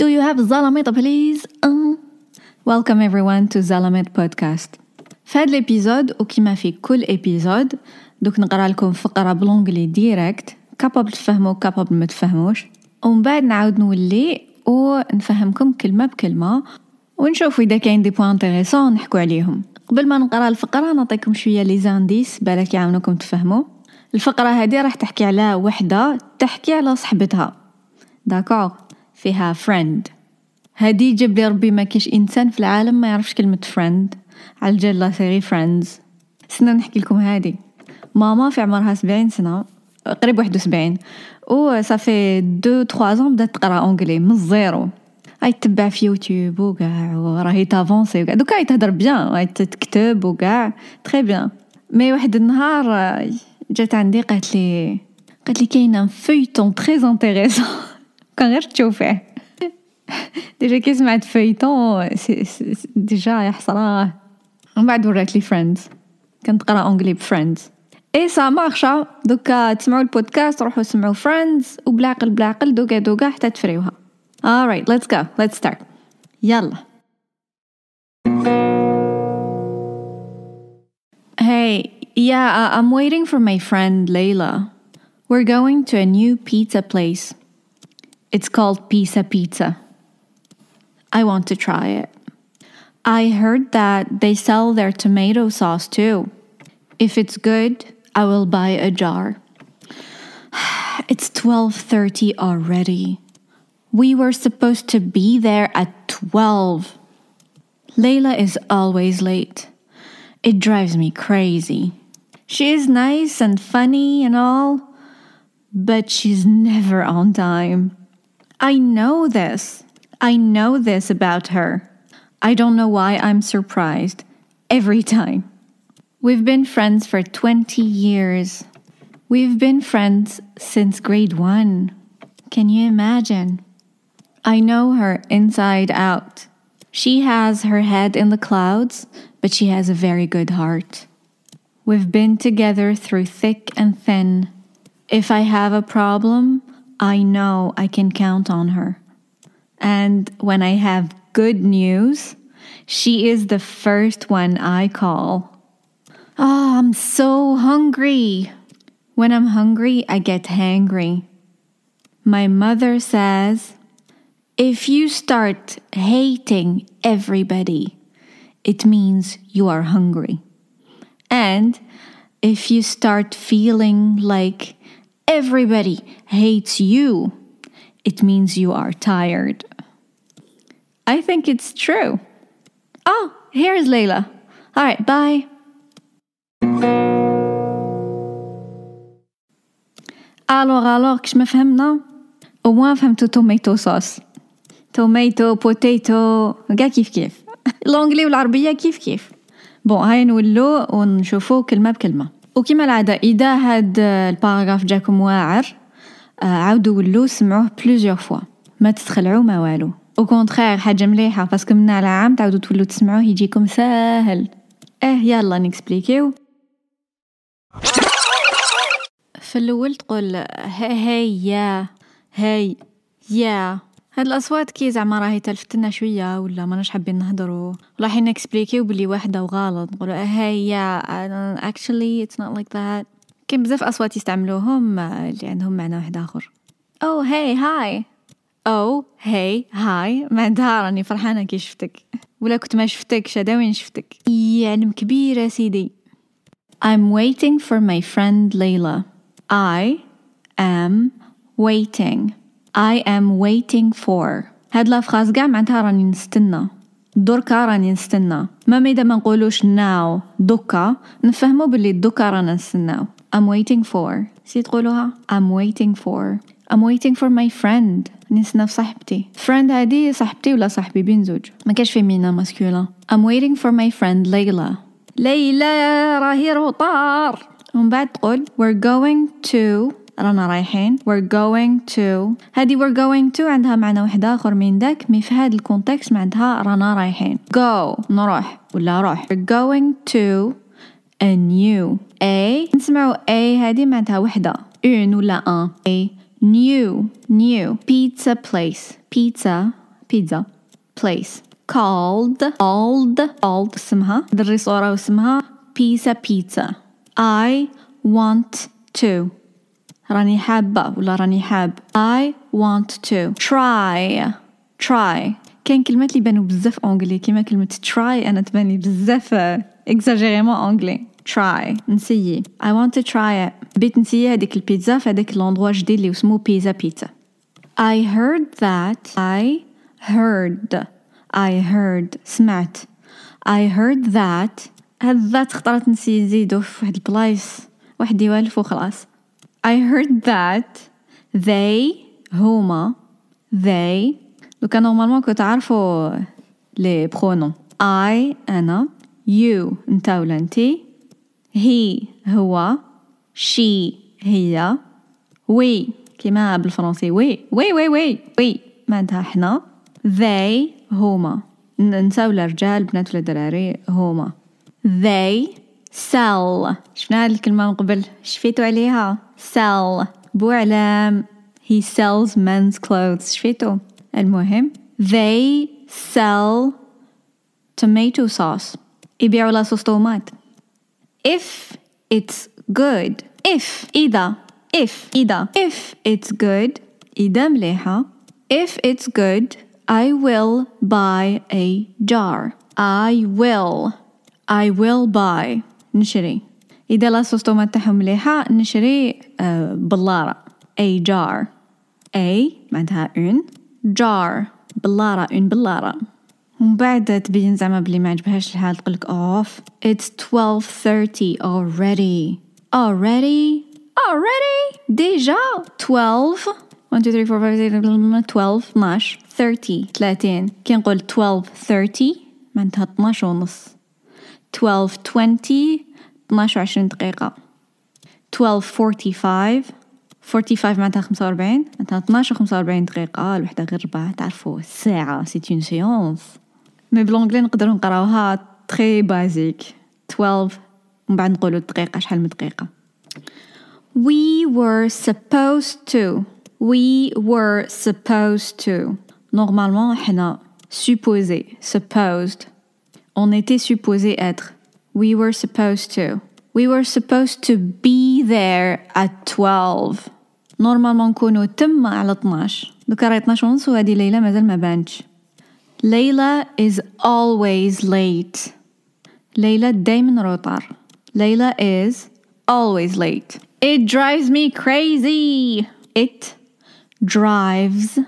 Do you have Zalamit please? Uh. Welcome everyone to Zalamit podcast. في هذا الابيزود وكما في كل ابيزود دوك نقرا لكم فقرة بلونجلي ديريكت كابابل تفهموا كابابل ما تفهموش ومن بعد نعاود نولي ونفهمكم كلمة بكلمة ونشوف إذا كاين دي بوان انتريسون نحكو عليهم قبل ما نقرا الفقرة نعطيكم شوية لي زانديس بالك يعاونوكم تفهموا الفقرة هذه راح تحكي على وحدة تحكي على صحبتها داكوغ فيها فريند هادي جاب لي ربي ما كاش إنسان في العالم ما يعرفش كلمة فريند على لا سيري فريندز سنة نحكي لكم هادي. ماما في عمرها سبعين سنة قريب واحد وسبعين. و صافي دو تخوا زون بدات تقرأ اونجلي من الزيرو. هاي تتبع في يوتيوب وكاع وراهي تافونسي وكاع. دوكا هاي تهدر بيان هاي تكتب وكاع. تري بيان مي واحد النهار جات عندي قالت لي قالت لي كاين فيتون تري انتريسون غير تشوفيه ديجا كي سمعت فيتون ديجا يا حسراه ومن بعد ورات لي فريندز كنت تقرا اونجلي بفريندز اي سا مارشا دوكا تسمعوا البودكاست روحوا سمعوا فريندز وبلاقل بلاقل دوكا دوكا حتى تفريوها alright let's go. Let's start. يلا Hey, yeah, I'm waiting for my friend Layla. We're going to a new pizza place. It's called Pisa Pizza. I want to try it. I heard that they sell their tomato sauce too. If it's good, I will buy a jar. It's 12:30 already. We were supposed to be there at 12. Leila is always late. It drives me crazy. She is nice and funny and all, but she's never on time. I know this. I know this about her. I don't know why I'm surprised every time. We've been friends for 20 years. We've been friends since grade one. Can you imagine? I know her inside out. She has her head in the clouds, but she has a very good heart. We've been together through thick and thin. If I have a problem, I know I can count on her. And when I have good news, she is the first one I call. Oh, I'm so hungry. When I'm hungry, I get hangry. My mother says, if you start hating everybody, it means you are hungry. And if you start feeling like everybody hates you, it means you are tired. I think it's true. Oh, here is Leila. All right, bye. Alors, alors, que je me fais, non? Tomato sauce. Tomato, potato, ga kif kif. L'anglais ou l'arabie, kif kif. Bon, hay nous l'eau, on kelma b'kelma. وكما العادة إذا هاد الباراغراف جاكم واعر عاودوا ولو سمعوه بلوزيغ فوا ما تتخلعوا ما والو. أو كونترير حاجة مليحة باسكو من على عام تعاودوا تولوا تسمعوه يجيكم ساهل. آه يلا نكسبليكيو. في الأول تقول هي يا هي يا هاد الأصوات كي زعما راهي تلفتنا شوية ولا ماناش حابين نهضروا ولا حين نكسبليكيو بلي واحدة وغلط نقولوا هي يا actually it's not like that. كاين بزاف أصوات يستعملوهم اللي عندهم معنى واحد آخر. أو هاي هاي أو هاي هاي معناتها راني فرحانة كي شفتك. ولا كنت ما شفتكش هذا وين شفتك؟ يعلم كبير سيدي. I'm waiting for my friend Layla I am waiting. I am waiting for هاد لافخاز قاع معناتها راني نستنى دركا راني نستنى ما إذا ما نقولوش now دوكا نفهمو باللي دوكا رانا نستناو I'm waiting for سي تقولوها I'm waiting for I'm waiting for my friend نستنى في صاحبتي friend هادي صاحبتي ولا صاحبي بين زوج ما كاش فيمينا ماسكولا I'm waiting for my friend ليلى ليلى راهي روطار ومن بعد تقول we're going to رانا رايحين. We're going to. هذه we're going to عندها معنى واحد آخر من ذاك مي في هذا الكونتكست معناتها رانا رايحين. Go. نروح. ولا روح. We're going to a new. A. نسمعوا a هذه معناتها وحدة. Une ولا un. A. New. New. Pizza place. Pizza. Pizza place. Called. Called called اسمها. دري صورة واسمها. Pizza pizza. I want to. راني حابة ولا راني حاب؟ I want to try. Try. كاين كلمات اللي بانوا بزاف أونجلي. كيما كلمة try أنا تبان لي بزاف إكزاجيريمون أونجلي. Try. نسيي. I want to try it. بيت نسيي هذيك البيتزا في هذاك الاندروا جديد اللي اسمه بيزا بيتزا I heard that. I heard. I heard. سمعت. I heard that. هاد ذات خطرات نسي نزيدو في واحد البلايص. واحد يوالف وخلاص I heard that they هما they لو كان نورمالمون كنت تعرفوا لي برونون I أنا you أنت ولا انتي he هو she هي we. كيما بالفرنسي وي وي وي وي وي معناتها حنا they هما. نساء ولا رجال بنات ولا دراري هما. they sell شفنا هاد الكلمة من قبل شفيتو عليها sell بوعلام he sells men's clothes شفيتو المهم they sell tomato sauce يبيعوا لا صوص طوماط if it's good if إذا if إذا if it's good إذا مليحة if it's good I will buy a jar I will I will buy نشري. إذا لا تاعهم مليحة نشري uh, بلارة a jar. A معناتها un jar. بلارة un بلارة ومن بعد تبين زعما بلي ما عجبهاش الحال تقولك اوف it's 12:30 already. Already? Already? Déjà 12 1 2 3 4 5 6 12 12 30 30 كي نقول 12 30 معناتها 12 ونص 12 20 12 20 دقيقة 12 45 45 معناتها 45 معناتها 12 45 دقيقة الوحدة غير ربع تعرفوا الساعة سي اون سيونس مي بلونجلي نقدروا نقراوها تري بازيك 12 ومن بعد نقولوا الدقيقة شحال من دقيقة We were supposed to We were supposed to Normalement حنا supposé supposed On était supposé être. We were supposed to. We were supposed to be there at 12. Normalement, kono تم على 12 دوكا راهي 12 ونص وهذه ليلى مازال ما بانتش ليلى is always late Leila دايما روطار Leila is always late it drives me crazy it drives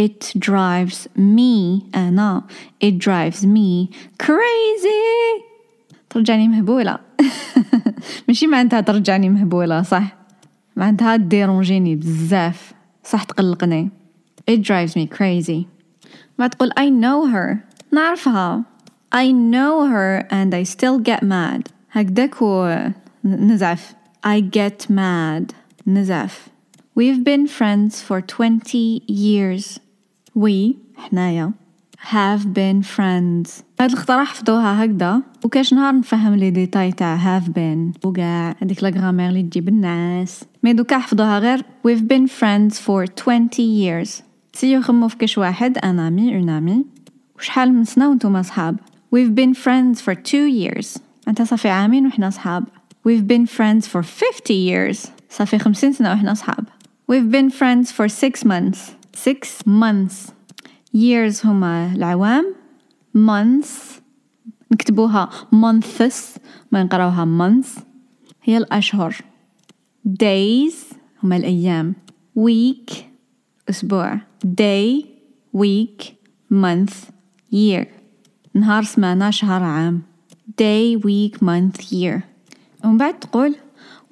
it drives me أنا it drives me crazy ترجعني مهبولة ماشي معناتها ترجعني مهبولة صح معناتها ديرونجيني بزاف صح تقلقني it drives me crazy ما تقول I know her نعرفها I know her and I still get mad هكداك و نزعف I get mad نزعف We've been friends for 20 years We حنايا. have been friends. هاد الخطرة حفظوها هكذا. وكاش نهار نفهم لي ديتاي تاع have been. وكاع هذيك لا غرامير اللي تجيب الناس. مي دوكا حفظوها غير. We've been friends for 20 years. سيو خمو في كاش واحد. ان أمي اون أمي. وشحال من سنة وانتوما صحاب؟ We've been friends for two years. أنت صافي عامين وحنا صحاب. We've been friends for 50 years. صافي خمسين سنة وحنا صحاب. We've been friends for six months. Six months years هما العوام months نكتبوها months ما نقراوها months هي الأشهر days هما الأيام week أسبوع day week month year نهار سمانة شهر عام day week month year ومن بعد تقول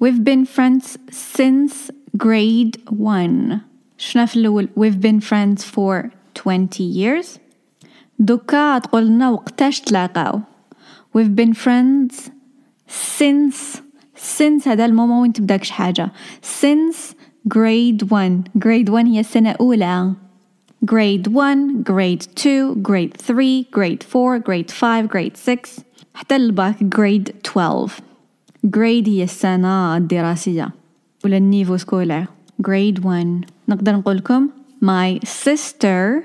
we've been friends since grade 1 شفنا في الأول we've been friends for 20 years دوكا تقول لنا وقتاش تلاقاو we've been friends since since هذا المومون وين تبداكش حاجة since grade 1 grade 1 هي السنة الأولى grade 1 grade 2 grade 3 grade 4 grade 5 grade 6 حتى الباك grade 12 grade هي السنة الدراسية ولا النيفو سكولار grade 1 نقدر نقول لكم my sister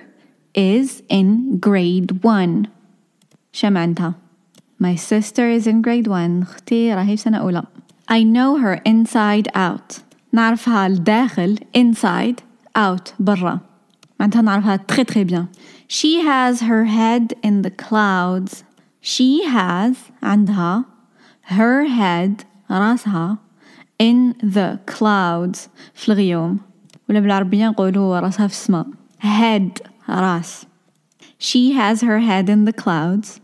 is in grade 1 شمعنتها My sister is in grade 1 اختي راهي في سنة أولى I know her inside out نعرفها الداخل inside out برا معناتها نعرفها très très bien She has her head in the clouds She has عندها her head راسها in the clouds في الغيوم ولا بالعربية نقولوا راسها في السماء head راس She has her head in the clouds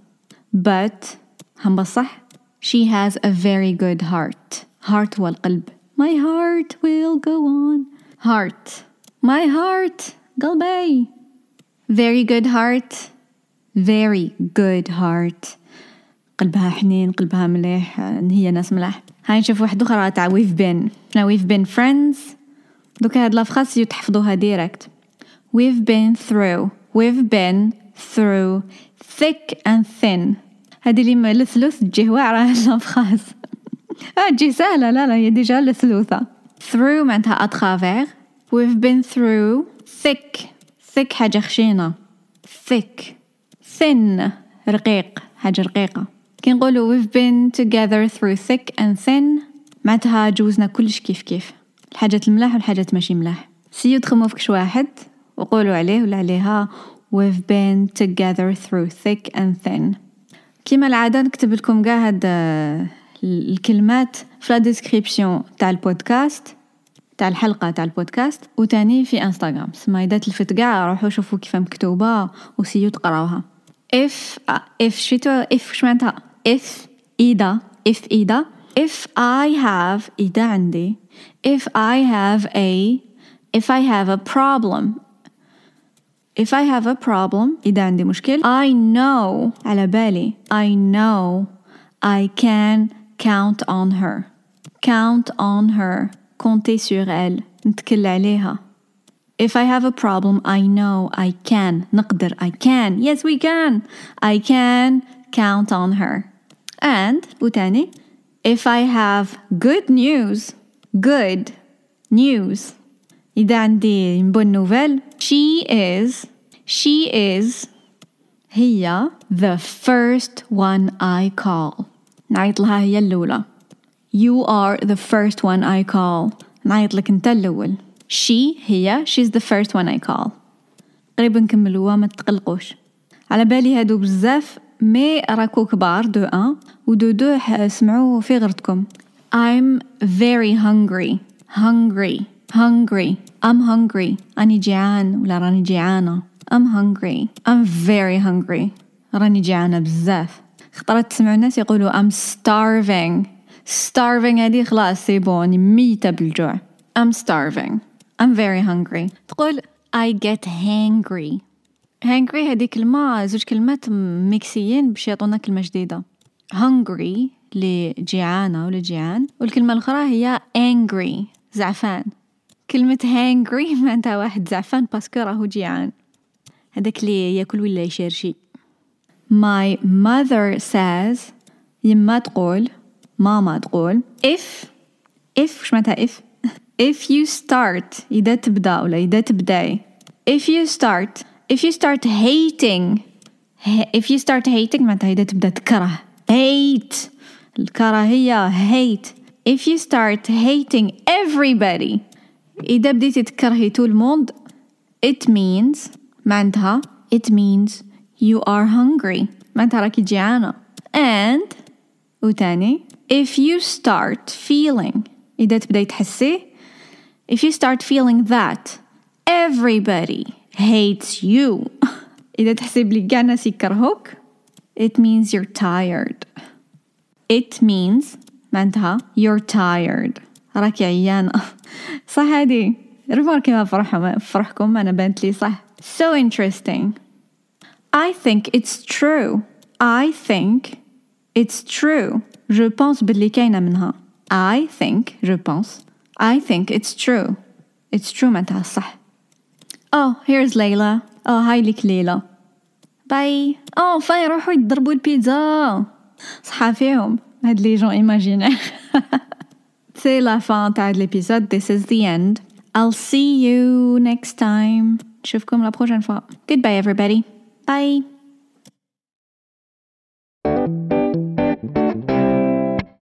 but هم بصح She has a very good heart heart هو القلب My heart will go on heart My heart قلبي Very good heart Very good heart قلبها حنين قلبها مليح هي ناس ملاح. هاي نشوف واحد أخرى تاع we've been. now we've been friends. دوكا هاد لافخاس تحفظوها ديريكت we've been through. We've been through. Thick and thin. هادي اللي الثلث تجيه واعرة لافخاس تجي سهلة. لا لا هي ديجا الثلوثة through معناتها أتخافيغ we've been through. Thick. Thick حاجة خشينة. Thick. Thin. رقيق. حاجة رقيقة. كي نقولوا we've been together through thick and thin. معناتها جوزنا كلش كيف كيف. الحاجات الملاح والحاجات ماشي ملاح. سيو تخمو فكش واحد وقولوا عليه ولا عليها. We've been together through thick and thin. كيما العادة نكتب لكم قاع هاد الكلمات في لا تاع البودكاست تاع الحلقة تاع البودكاست وتاني في انستغرام سما إذا تلفت قاع روحوا شوفوا كيف مكتوبة وسيو تقراوها. If if شتو if شمعنتها if إذا if إذا if I have إذا عندي if I have a if I have a problem if I have a problem إذا عندي مشكل I know على بالي I know I can count on her count on her compter sur elle نتكل عليها If I have a problem, I know I can. نقدر I can. Yes, we can. I can count on her. And وتاني If I have good news, good news. إذا عندي bonne nouvelle, she is, she is هي the first one I call. نعيط لها هي الأولى. You are the first one I call. نعيط لك أنت الأول. She هي she's the first one I call. قريب نكملوها ما تقلقوش. على بالي هادو بزاف مي راكو كبار دو أن ودو دو سمعوا في غرتكم. I'm very hungry. Hungry. Hungry. I'm hungry. أني جيعان ولا راني جيعانة. I'm hungry. I'm very hungry. راني جيعانة بزاف. خطرات تسمعوا الناس يقولوا I'm starving. starving هذه خلاص سي بون ميتة بالجوع. I'm starving. I'm very hungry. تقول I get hangry. Hangry هذه كلمة زوج كلمات ميكسيين باش يعطونا كلمة جديدة. hungry اللي جيعانة ولا جيعان والكلمة الأخرى هي angry زعفان. كلمة hangry معناتها واحد زعفان باسكو راهو جيعان. هذاك اللي ياكل ولا يشرشي. My mother says يما تقول ماما تقول if if وش معناتها if if you start إذا تبدأ ولا إذا تبدأي if you start if you start hating if you start hating معناتها إذا تبدأ تكره hate الكراهية hate if you start hating everybody إذا بديتي تكرهي تو الموند it means معناتها it means you are hungry معناتها راكي جيعانة and وتاني if you start feeling إذا تبدأي تحسي if you start feeling that everybody hates you إذا تحسي بلي كاع الناس يكرهوك it means you're tired it means معناتها you're tired راكي عيانة صح هادي ريماركي ما فرحة فرحكم أنا بانت لي صح so interesting I think it's true I think it's true je pense باللي كاينة منها I think je pense I think it's true it's true معناتها صح Oh, here's Leila. Oh, hi, لك ليلى. باي. Oh, فاي روحوا يضربوا البيتزا. صحا فيهم هاد لي جون ايماجينير. C'est la fin تاع l'épisode. This is the end. I'll see you next time. نشوفكم la prochaine fois. Goodbye everybody. Bye.